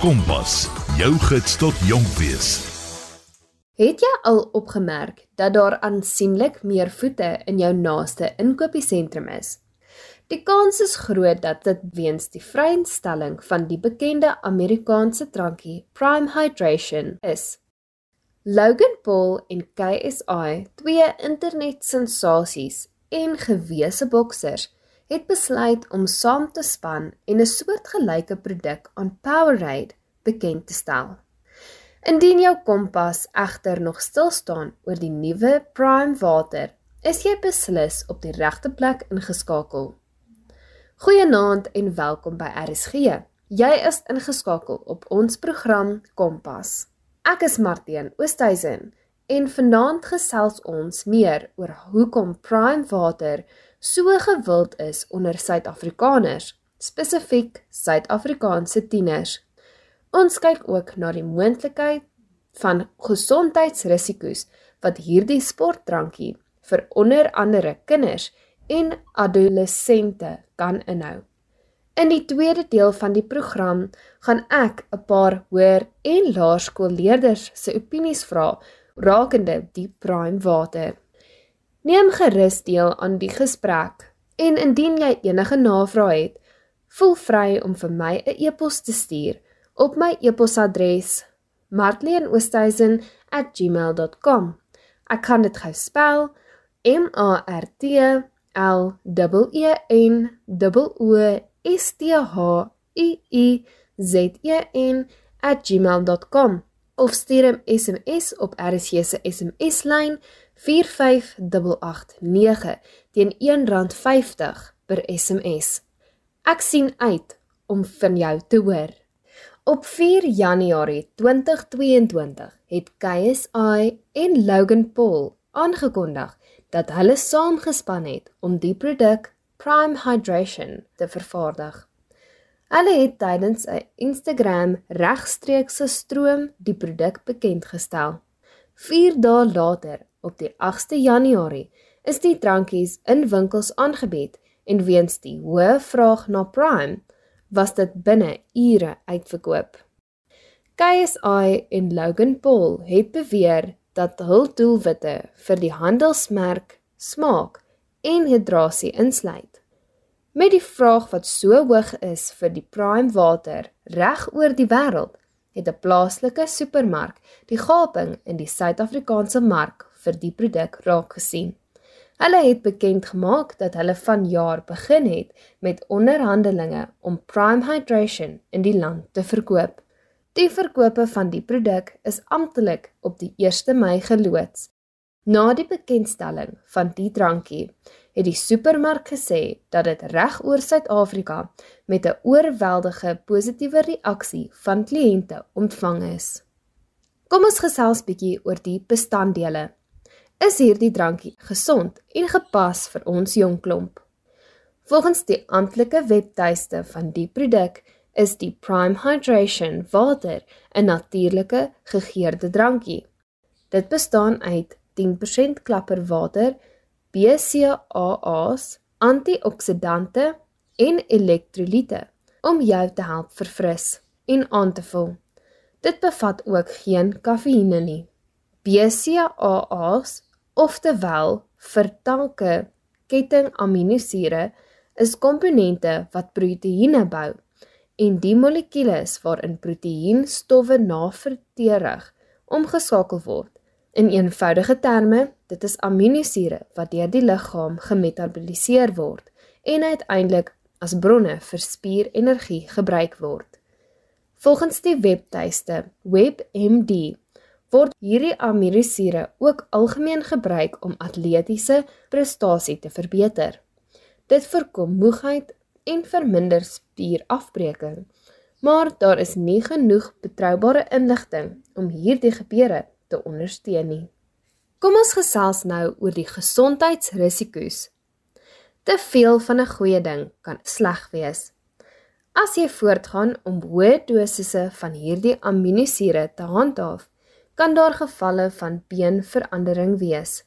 Kompas, jou gids tot jonk wees. Het jy al opgemerk dat daar aansienlik meer voete in jou naaste inkopiesentrum is? Die kans is groot dat dit weens die vrystelling van die bekende Amerikaanse drankie Prime Hydration is. Logan Paul en KSI, twee internetsensasies en gewese boksers, het besluit om saam te span en 'n soortgelyke produk aan Powerade bekend te stel. Indien jou kompas egter nog stil staan oor die nuwe Prime water, is jy beslis op die regte plek ingeskakel. Goeienaand en welkom by RSG. Jy is ingeskakel op ons program Kompas. Ek is Martien Oosthuizen en vanaand gesels ons meer oor hoekom Prime water so gewild is onder Suid-Afrikaners, spesifiek Suid-Afrikaanse tieners. Ons kyk ook na die moontlikheid van gesondheidsrisiko's wat hierdie sportdrankie vir onder andere kinders en adolessente kan inhou. In die tweede deel van die program gaan ek 'n paar hoër en laerskoolleerders se opinies vra rakende die prime water. Neem gerus deel aan die gesprek en indien jy enige navrae het, voel vry om vir my 'n e-pos te stuur op my e-posadres martleenoosthuizen@gmail.com. Ek kan dit gou spel M A R T L E N O S T H U I Z E N @gmail.com of stuur 'n SMS op RSG se SMS-lyn 45889 teen R1.50 per SMS. Ek sien uit om van jou te hoor. Op 4 Januarie 2022 het KSI en Logan Paul aangekondig dat hulle saamgespan het om die produk Prime Hydration te vervaardig. Hulle het tydens 'n Instagram regstreekse stroom die produk bekend gestel. 4 dae later Op die 8ste Januarie is die drankies in winkels aangebied en weens die hoë vraag na Prime was dit binne ure uitverkoop. KSI en Logan Paul het beweer dat hul doelwitte vir die handelsmerk smaak en hidrasie insluit. Met die vraag wat so hoog is vir die Prime water reg oor die wêreld, het 'n plaaslike supermark die gaping in die Suid-Afrikaanse mark vir die produk raak gesien. Hulle het bekend gemaak dat hulle vanjaar begin het met onderhandelinge om Prime Hydration in die land te verkoop. Die verkope van die produk is amptelik op die 1 Mei geloods. Na die bekendstelling van die drankie het die supermark gesê dat dit reg oor Suid-Afrika met 'n oorweldige positiewe reaksie van kliënte ontvang is. Kom ons gesels bietjie oor die bestanddele is hierdie drankie gesond en gepas vir ons jong klomp. Volgens die amptelike webtuiste van die produk is die Prime Hydration water 'n natuurlike gegeurde drankie. Dit bestaan uit 10% klapperwater, BCAA's, antioksidante en elektrolyte om jou te help verfris en aan te vul. Dit bevat ook geen kafeïne nie. BCAA's oftewel vertanke ketting aminosure is komponente wat proteïene bou en die molekules waarin proteïenstowwe na vertering omgeskakel word. In eenvoudige terme, dit is aminosure wat deur die liggaam gemetaboliseer word en uiteindelik as bronne vir spierenergie gebruik word. Volgens die webtuiste WebMD word hierdie aminosure ook algemeen gebruik om atletiese prestasie te verbeter. Dit voorkom moegheid en verminder spierafbreking, maar daar is nie genoeg betroubare inligting om hierdie gebeure te ondersteun nie. Kom ons gesels nou oor die gesondheidsrisiko's. Te veel van 'n goeie ding kan sleg wees. As jy voortgaan om hoë dosisse van hierdie aminosure te handhaaf, kan daar gevalle van beenverandering wees.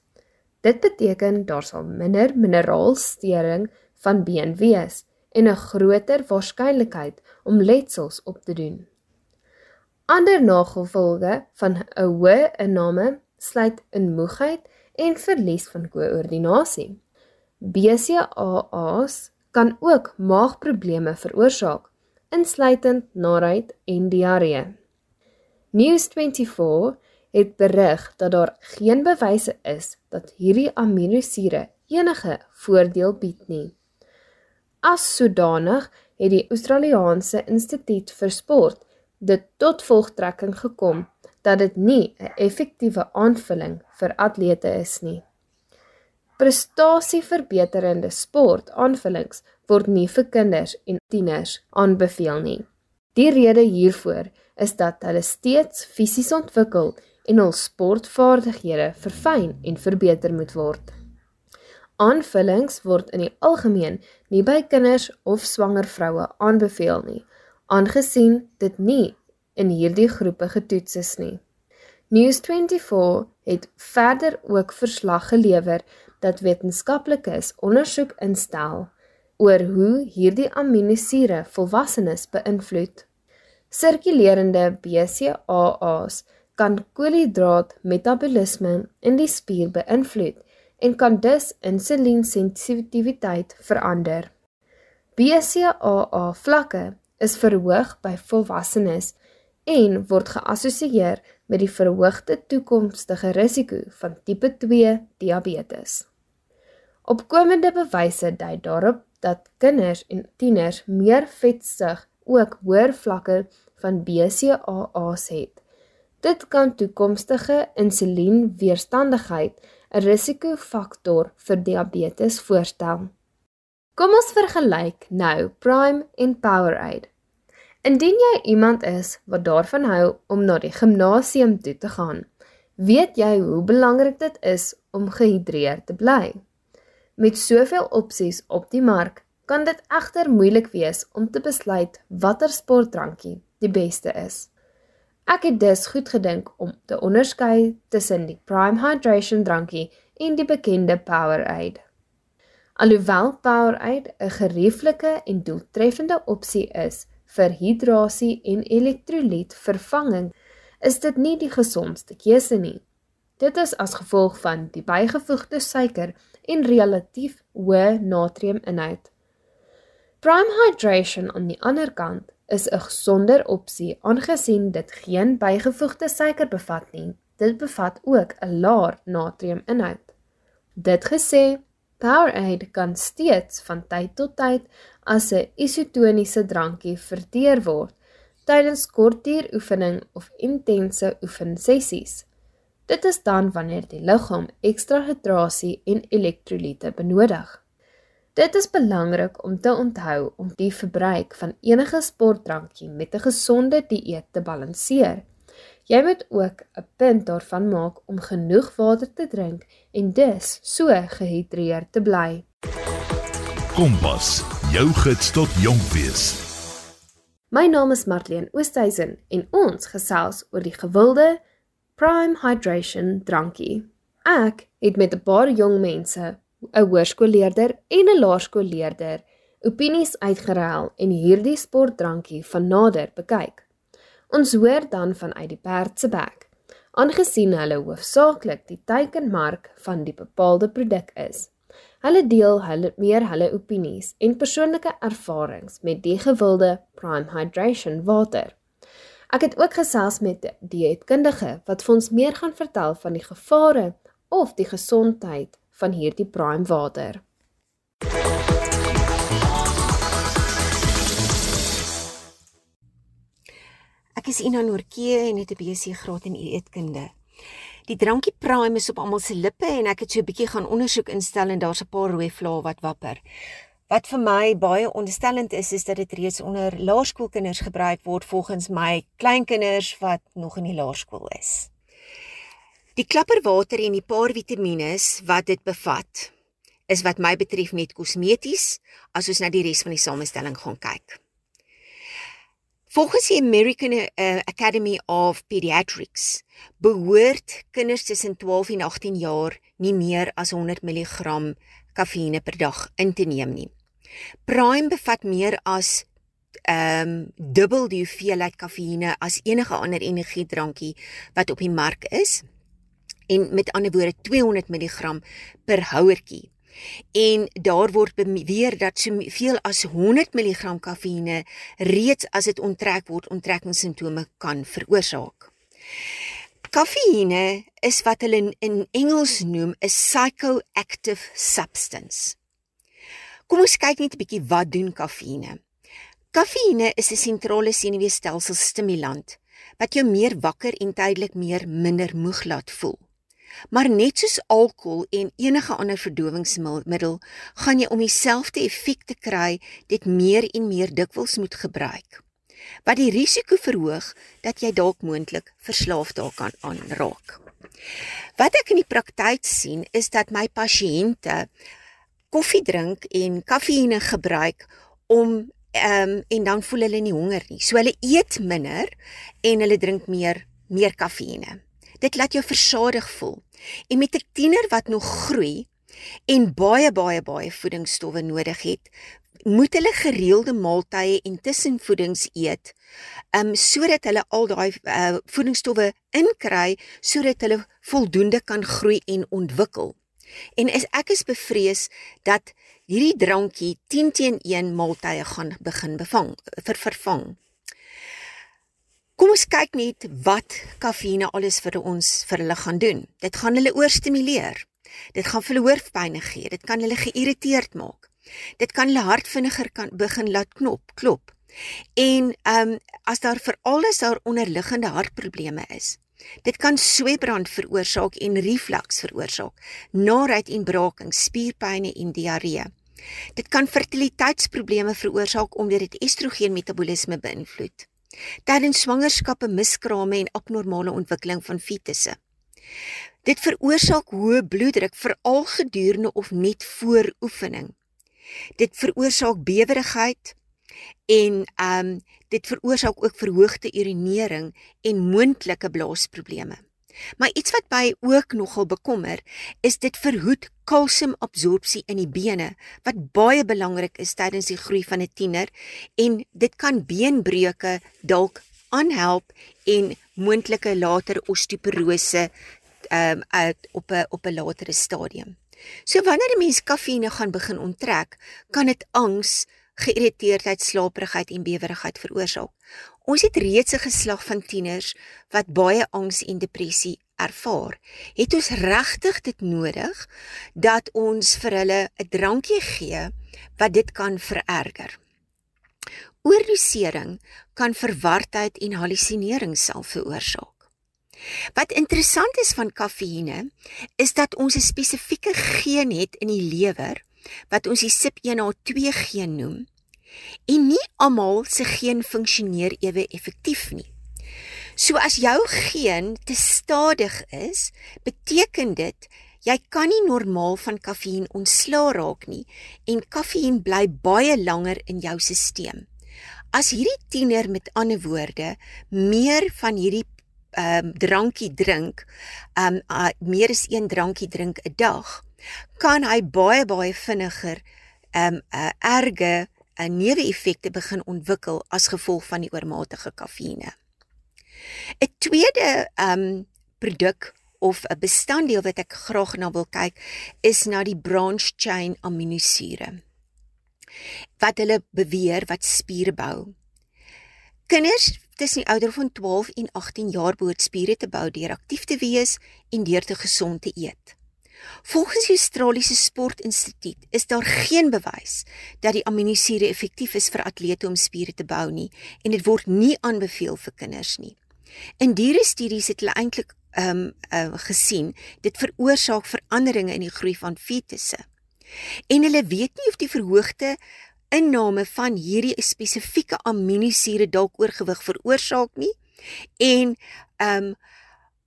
Dit beteken daar sal minder mineraalstering van been wees en 'n groter waarskynlikheid om letsels op te doen. Ander nagevolge van 'n hoë inname sluit in moegheid en verlies van koördinasie. BCAA's kan ook maagprobleme veroorsaak, insluitend naait en diarree. News24 het berig dat daar geen bewyse is dat hierdie aminosure enige voordeel bied nie. As sodanig het die Australiese Instituut vir Sport dit tot volgtrekking gekom dat dit nie 'n effektiewe aanvulling vir atlete is nie. Prestasieverbeterende sportaanvullings word nie vir kinders en tieners aanbeveel nie. Die rede hiervoor is dat hulle steeds fisies ontwikkel en hul sportvaardighede verfyn en verbeter moet word. Aanvullings word in die algemeen nie by kinders of swanger vroue aanbeveel nie, aangesien dit nie in hierdie groepe getoets is nie. News24 het verder ook verslag gelewer dat wetenskaplikes ondersoek instel oor hoe hierdie aminosure volwassenes beïnvloed. Sirkulerende BCAA's kan koolhidraatmetabolisme in die spier beïnvloed en kan dus insuliensensitiwiteit verander. BCAA vlakke is verhoog by volwassenes en word geassosieer met die verhoogde toekomstige risiko van tipe 2 diabetes. Opkomende bewyse dui daarop dat kinders en tieners meer vetsug ook hoër vlakke van BCAA's het. Dit kan toekomstige insulienweerstandigheid 'n risikofaktor vir diabetes voorstel. Kom ons vergelyk nou Prime en Powerade. Indien jy iemand is wat daarvan hou om na die gimnasium toe te gaan, weet jy hoe belangrik dit is om gehidreerd te bly. Met soveel opsies op die mark, kan dit egter moeilik wees om te besluit watter sportdrankie die beste is. Ek het dus goed gedink om te onderskei tussen die Prime Hydration drankie en die bekende Powerade. Alhoewel Powerade 'n gerieflike en doeltreffende opsie is vir hidrasie en elektrolyt vervanging, is dit nie die gesondste keuse nie. Dit is as gevolg van die bygevoegde suiker en relatief hoë natriuminhoud. Prime Hydration aan die ander kant is 'n gesonder opsie aangesien dit geen bygevoegde suiker bevat nie. Dit bevat ook 'n laer natriuminhoud. Dit gesê, Powerade kan steeds van tyd tot tyd as 'n isotoniese drankie verteer word tydens kortuur oefening of intense oefensessies. Dit is dan wanneer die liggaam ekstra hidrasie en elektrolyte benodig. Dit is belangrik om te onthou om die verbruik van enige sportdrankie met 'n gesonde dieet te balanseer. Jy moet ook 'n punt daarvan maak om genoeg water te drink en dus so gehidreerd te bly. Kompas, jou gids tot jonk wees. My naam is Marlene Oosthuizen en ons gesels oor die gewilde Prime Hydration drankie. Ek het met 'n paar jong mense, 'n hoërskoolleerder en 'n laerskoolleerder, opinies uitgeruil en hierdie sportdrankie van nader bekyk. Ons hoor dan vanuit die perd se bek, aangesien hulle hoofsaaklik die teikenmark van die bepaalde produk is. Hulle deel hulle meer hulle opinies en persoonlike ervarings met die gewilde Prime Hydration water. Ek het ook gesels met 'n dieetkundige wat vir ons meer gaan vertel van die gevare of die gesondheid van hierdie prime water. Ek is Ina Noortjie en het 'n BSc graad in eetkunde. Die drankie Prime is op almal se lippe en ek het so 'n bietjie gaan ondersoek instel en daar's 'n paar rooi vlae wat wapper. Wat vir my baie onderstellend is, is dat dit reeds onder laerskoolkinders gebruik word volgens my kleinkinders wat nog in die laerskool is. Die klapperwater en die paar vitamiene wat dit bevat, is wat my betref net kosmeties as ons na die res van die samestelling gaan kyk. Volgens die American uh, Academy of Pediatrics behoort kinders tussen 12 en 18 jaar nie meer as 100 mg kafeïne per dag in te neem nie. Prime bevat meer as ehm um, dubbel die hoeveelheid kafeïne as enige ander energiedrankie wat op die mark is. En met ander woorde 200 mg per houertjie. En daar word beweer dat soveel as 100 mg kafeïne reeds as dit onttrek word, onttrekkingssimptome kan veroorsaak. Kafeïne is wat hulle in, in Engels noem 'n psychoactive substance. Kom ons kyk net 'n bietjie wat doen kafeïne. Kafeïne is 'n sentrale senuweestelsel stimulant wat jou meer wakker en tydelik meer minder moeg laat voel. Maar net soos alkohol en enige ander verdowingsmiddel, gaan jy om dieselfde effek te kry, dit meer en meer dikwels moet gebruik wat die risiko verhoog dat jy dalk moontlik verslaaf daaraan aanraak. Wat ek in die praktyk sien is dat my pasiënte koffie drink en kafeïne gebruik om ehm um, en dan voel hulle nie honger nie. So hulle eet minder en hulle drink meer meer kafeïne. Dit laat jou versadig voel. En met 'n tiener wat nog groei en baie baie baie voedingsstowwe nodig het, moet hulle gereelde maaltye en tussenvoedings eet um sodat hulle al daai uh, voedingsstowwe inkry sodat hulle voldoende kan groei en ontwikkel. En is ek is bevrees dat hierdie drankie 10 teen 1 maaltye gaan begin bevang ver vervang. Kom ons kyk net wat kafeïne alles vir ons vir hulle gaan doen. Dit gaan hulle oorstimuleer. Dit gaan hulle hoofpyn gee. Dit kan hulle geïrriteerd maak. Dit kan hulle hart vinniger kan begin laat knop, klop. En ehm um, as daar veral is daar onderliggende hartprobleme is. Dit kan sweetbrand veroorsaak en reflux veroorsaak, naait en braking, spierpynne en diarree. Dit kan fertiliteitsprobleme veroorsaak omdat dit estrogen metabolisme beïnvloed. Tydens swangerskappe miskrame en abnormale ontwikkeling van fetusse. Dit veroorsaak hoë bloeddruk veral gedurende of net voor oefening. Dit veroorsaak bewerigheid en ehm um, dit veroorsaak ook verhoogde urinering en moontlike blaasprobleme. Maar iets wat my ook nogal bekommer, is dit verhoed kalsiumabsorpsie in die bene wat baie belangrik is tydens die groei van 'n tiener en dit kan beenbreuke dalk aanhelp en moontlike later osteoporose ehm um, op 'n op 'n latere stadium. So wanneer 'n mens kafeïne gaan begin onttrek, kan dit angs, geïrriteerdheid, slaperigheid en bewerigheid veroorsaak. Ons het reeds 'n geslag van tieners wat baie angs en depressie ervaar. Het ons regtig dit nodig dat ons vir hulle 'n drankie gee wat dit kan vererger? Oordosering kan verwardheid en hallusinering self veroorsaak. Wat interessant is van kafeïne is dat ons 'n spesifieke geen het in die lewer wat ons die CYP1A2 geen noem En nie almal se geen funksioneer ewe effektief nie. So as jou geen te stadig is, beteken dit jy kan nie normaal van kafeïn ontslaa raak nie en kafeïn bly baie langer in jou stelsel. As hierdie tiener met ander woorde meer van hierdie ehm um, drankie drink, ehm um, uh, meer as een drankie drink 'n dag, kan hy baie baie vinniger ehm um, uh, erge 'n neeweffekte begin ontwikkel as gevolg van die oormatige kafeïne. 'n Tweede um produk of 'n bestanddeel wat ek graag na wil kyk is na die branch chain aminosure. Wat hulle beweer wat spiere bou. Kinders tussen die ouderdom van 12 en 18 jaar behoort spiere te bou deur aktief te wees en deur te gesond te eet. Volgens die Australiese Sportinstituut is daar geen bewys dat die aminosure effektief is vir atlete om spiere te bou nie en dit word nie aanbeveel vir kinders nie. In diere studies het hulle eintlik ehm um, uh, gesien dit veroorsaak veranderinge in die groei van fetusse. En hulle weet nie of die verhoogde inname van hierdie spesifieke aminosure dalk oorgewig veroorsaak nie en ehm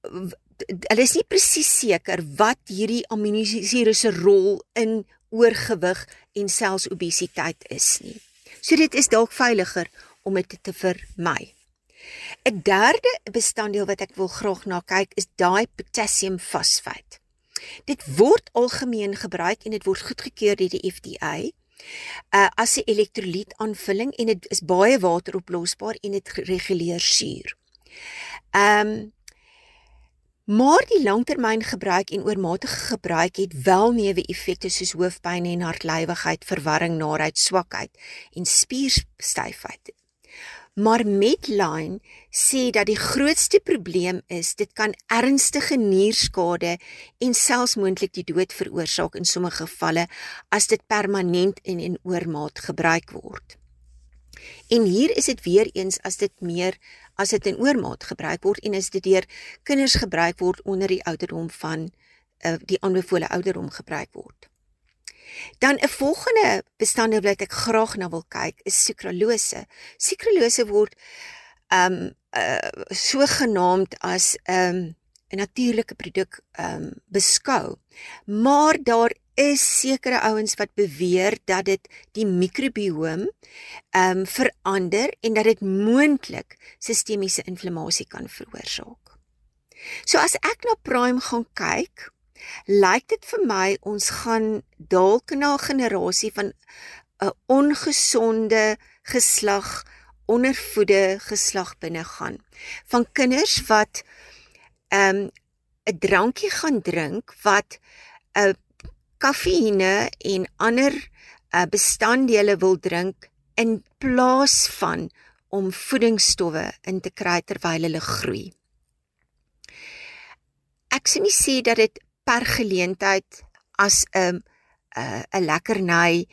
um, hulle is nie presies seker wat hierdie aminosure se rol in oorgewig en selfs obesiteit is nie. So dit is dalk veiliger om dit te vermy. 'n Derde bestanddeel wat ek wil graag na kyk is daai potassium fosfaat. Dit word algemeen gebruik en dit word goedgekeur deur die FDA uh as 'n elektrolyt aanvulling en dit is baie wateroplosbaar en dit reguleer suur. Ehm um, Maar die langtermyngebruik en oormatige gebruik het wel neeweffekte soos hoofpyn en hartlywigheid, verwarring, naarheid, swakheid en spierstyfheid. Maar Medline sê dat die grootste probleem is dit kan ernstige nierskade en selfs moontlik die dood veroorsaak in sommige gevalle as dit permanent en in oormaat gebruik word. En hier is dit weer eens as dit meer as dit in oormaat gebruik word en as dit deur kinders gebruik word onder die ouderdom van uh, die aanbevole ouderdom gebruik word. Dan 'n volgende bestanddeel wat ek graag na wil kyk is sukralose. Sukralose word um uh, so genaamd as 'n um, 'n natuurlike produk um beskou. Maar daar is sekere ouens wat beweer dat dit die mikrobiom ehm um, verander en dat dit moontlik sistemiese inflammasie kan veroorsaak. So as ek na Prime gaan kyk, lyk dit vir my ons gaan dalk na 'n generasie van 'n ongesonde geslag ondervoede geslag binne gaan van kinders wat ehm um, 'n drankie gaan drink wat 'n kafeïne en ander uh, bestanddele wil drink in plaas van om voedingsstowwe in te kry terwyl hulle groei. Ek sien nie sê dat dit per geleentheid as 'n 'n 'n lekkerny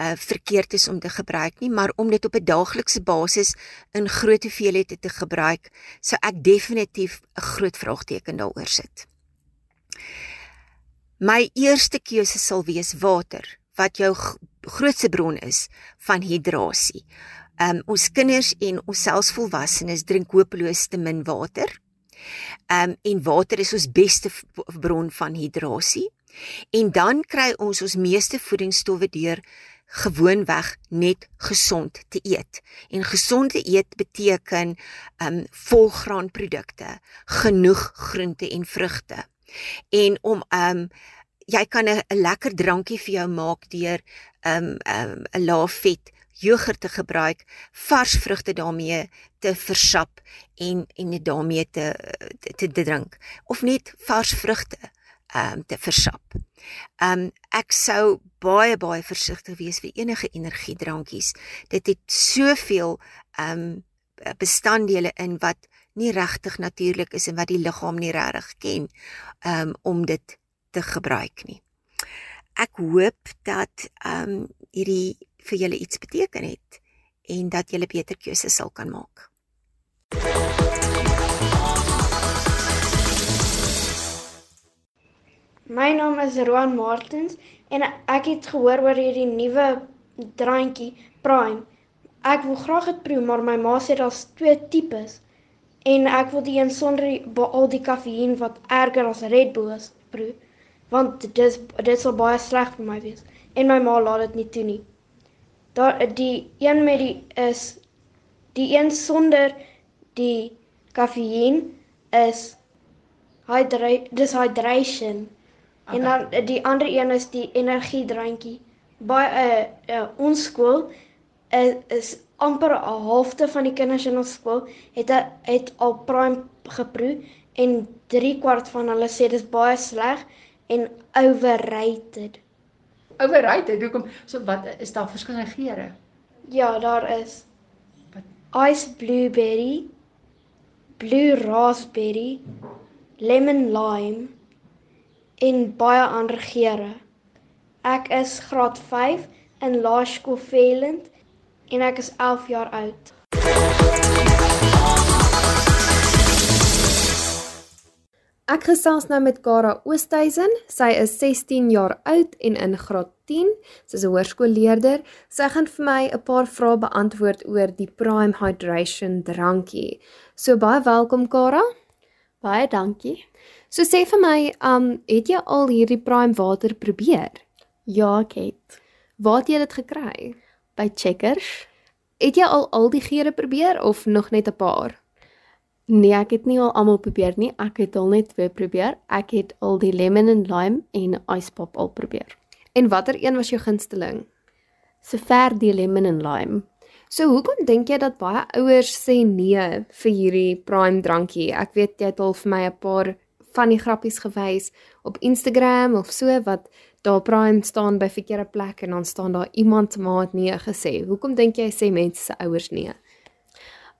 uh verkeerd is om te gebruik nie, maar om dit op 'n daaglikse basis in groot hoeveelhede te gebruik, sou ek definitief 'n groot vraagteken daaroor sit. My eerste keuse sal wees water wat jou grootste bron is van hidrasie. Um ons kinders en ons selfsvolwassenes drink hopeloos te min water. Um en water is ons beste bron van hidrasie. En dan kry ons ons meeste voedingsstowwe deur gewoonweg net gesond te eet. En gesond te eet beteken um volgraanprodukte, genoeg groente en vrugte en om um jy kan 'n lekker drankie vir jou maak deur um 'n um, lae vet jogurt te gebruik, vars vrugte daarmee te versap en en dit daarmee te, te te drink of net vars vrugte um te versap. Um ek sou baie baie versigtig wees vir enige energiedrankies. Dit het soveel um bestanddele in wat nie regtig natuurlik is en wat die liggaam nie regtig ken um om dit te gebruik nie. Ek hoop dat um hierdie vir julle iets beteken het en dat julle beter keuses sal kan maak. My naam is Roan Martins en ek het gehoor oor hierdie nuwe drankjie Prime. Ek wil graag dit proe, maar my ma sê daar's twee tipes en ek wil die een sonder die, al die kafeïen wat erger as Red Bull is proe want dit is dit sal baie sleg vir my wees en my ma laat dit nie toe nie. Daar die een met die is die een sonder die kafeïen is hydra dis hydration okay. en dan die ander een is die energiedrantjie. Baie uh, uh, ons skool uh, is amper 'n halfte van die kinders in ons skool het a, het al prime geproe en 3 kwart van hulle sê dis baie sleg en overrated. Overrated. Hoekom? So wat is daar verskillende geure? Ja, daar is. Wat? Ice blueberry, blue raspberry, lemon lime en baie ander geure. Ek is graad 5 in Laerskool Velend en ek is 11 jaar oud. Ek gesels nou met Kara Oosthuizen. Sy is 16 jaar oud en in graad 10. Sy's 'n hoërskoolleerder. Sy gaan vir my 'n paar vrae beantwoord oor die Prime Hydration drankie. So baie welkom Kara. Baie dankie. So sê vir my, um het jy al hierdie Prime water probeer? Ja, ek het. Waar het jy dit gekry? By Checkers. Het jy al al die geure probeer of nog net 'n paar? Nee, ek het nie al almal probeer nie. Ek het al net twee probeer. Ek het al die lemon and lime en ice pop al probeer. En watter een was jou gunsteling? sover die lemon and lime. So hoekom dink jy dat baie ouers sê nee vir hierdie prime drankie? Ek weet jy het al vir my 'n paar van die grappies gewys op Instagram of so wat daar prime staan by verkeerde plek en dan staan daar iemand maat nee gesê. Hoekom dink jy sê mense se ouers nee?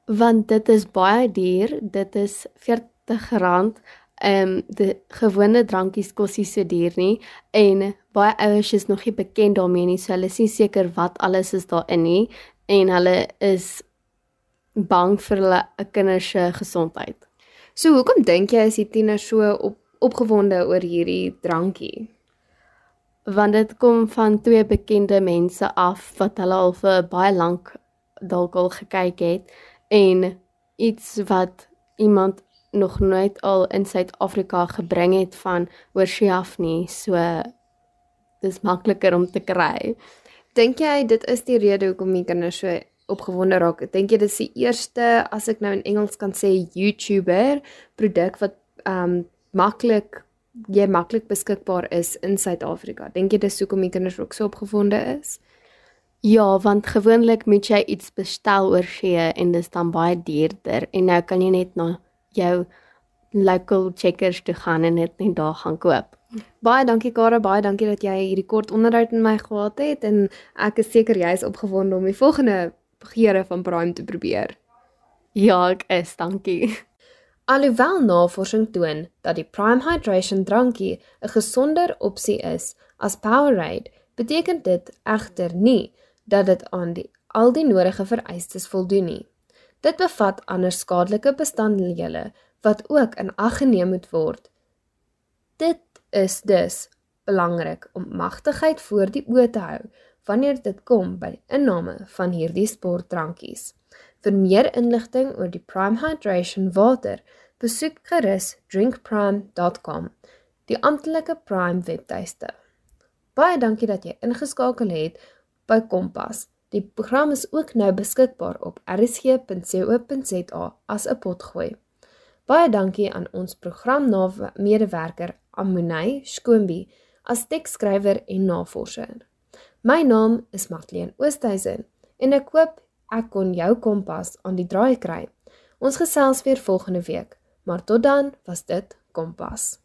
Want dit is baie duur, dit is R40 ehm um, die gewone drankies kos nie so duur nie en baie ouers is nog nie bekend daarmee nie, so hulle is nie seker wat alles is daarin nie en hulle is bang vir hulle kinders se gesondheid. So hoekom dink jy is die tieners so op, opgewonde oor hierdie drankie? Want dit kom van twee bekende mense af wat hulle al vir baie lank dalk al gekyk het en iets wat iemand nog nooit al in Suid-Afrika gebring het van oorsee af nie. So dis makliker om te kry. Dink jy dit is die rede hoekom die kinders so opgewonde raak? Dink jy dis die eerste as ek nou in Engels kan sê YouTuber produk wat um maklik jy maklik beskikbaar is in Suid-Afrika? Dink jy dis hoekom die kinders ook so opgewonde is? Ja, want gewoonlik moet jy iets bestel oor see en dis dan baie duurder en nou kan jy net na jou local checkers toe gaan en dit net daar gaan koop. Baie dankie Kara, baie dankie dat jy hierdie kort onderhoud met my gehad het en ek is seker jy is opgewonde om die volgende geure van Prime te probeer. Ja, ek is, dankie. Alhoewel navorsing toon dat die Prime Hydration drankie 'n gesonder opsie is as Powerade, beteken dit egter nie dat dit aan die al die nodige vereistes voldoen nie. Dit bevat ander skadelike bestanddele wat ook in ag geneem moet word. Dit is dus belangrik om magtigheid voor die oë te hou wanneer dit kom by die inname van hierdie sportdrankies. Vir meer inligting oor die Prime Hydration water, besoek gerus drinkprime.com, die amptelike Prime webtuiste. Baie dankie dat jy ingeskakel het by Kompas. Die program is ook nou beskikbaar op rsg.co.za as 'n potgooi. Baie dankie aan ons programmedewerker Amunay Skoombi as teksskrywer en navorser. My naam is Matleen Oosthuizen en ek hoop ek kon jou kompas aan die draai kry. Ons gesels weer volgende week, maar tot dan was dit Kompas.